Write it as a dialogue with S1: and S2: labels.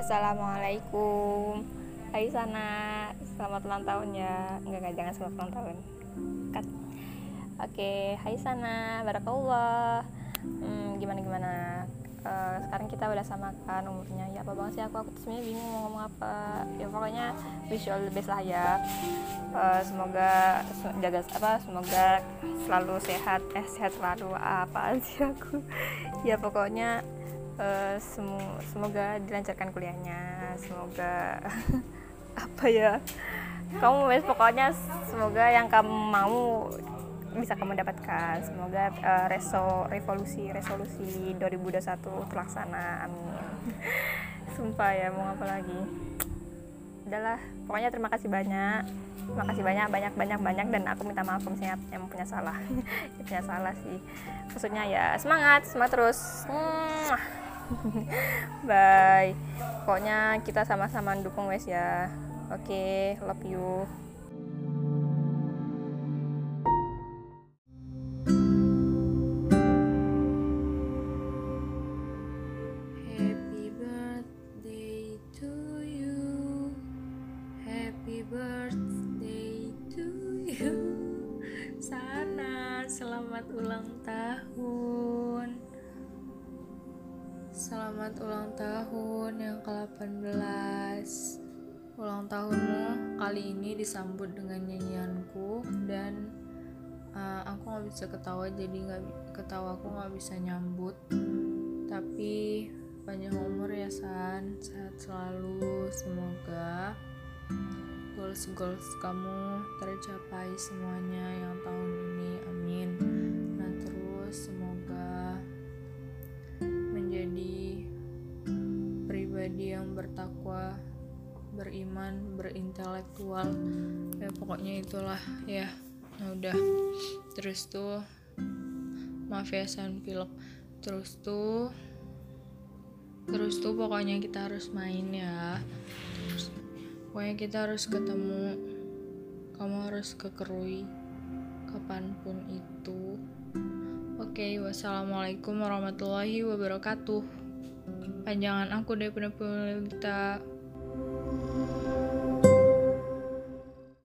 S1: Assalamualaikum. Hai sana. Selamat ulang tahun ya. Enggak, enggak jangan selamat ulang tahun. Cut. Oke Hai sana. Barakallah. Hmm, Gimana gimana? Uh, Sekarang kita udah samakan umurnya. Ya apa banget sih aku? Aku sebenarnya bingung mau ngomong apa. Ya pokoknya Wish you all the best lah ya. Uh, Semoga jaga apa Semoga selalu sehat. Eh sehat selalu. Apaan sih aku? Ya pokoknya semu semoga dilancarkan kuliahnya semoga apa ya kamu wes pokoknya semoga yang kamu mau bisa kamu dapatkan. Semoga uh, reso revolusi resolusi 2021 terlaksana amin. Sumpah ya mau apa lagi? Udahlah pokoknya terima kasih banyak. Terima kasih banyak banyak banyak banyak dan aku minta maaf kalau misalnya yang punya salah. Punya salah sih. Maksudnya ya semangat semangat terus. Hmm. bye. Pokoknya kita sama-sama dukung wes ya. Oke okay, love you.
S2: Selamat ulang tahun Selamat ulang tahun yang ke-18 Ulang tahunmu kali ini disambut dengan nyanyianku Dan uh, aku gak bisa ketawa jadi gak, ketawa aku gak bisa nyambut. Tapi panjang umur ya San. Sehat selalu. Semoga goals-goals kamu tercapai semuanya yang tahun ini. Amin pribadi yang bertakwa, beriman, berintelektual. Ya pokoknya itulah ya. Nah udah. Terus tuh maaf ya san. Terus tuh terus tuh pokoknya kita harus main ya. Terus, pokoknya kita harus ketemu. Kamu harus ke Kerui kapan pun itu. Oke, okay, wassalamualaikum warahmatullahi wabarakatuh. Panjangan aku daripada kita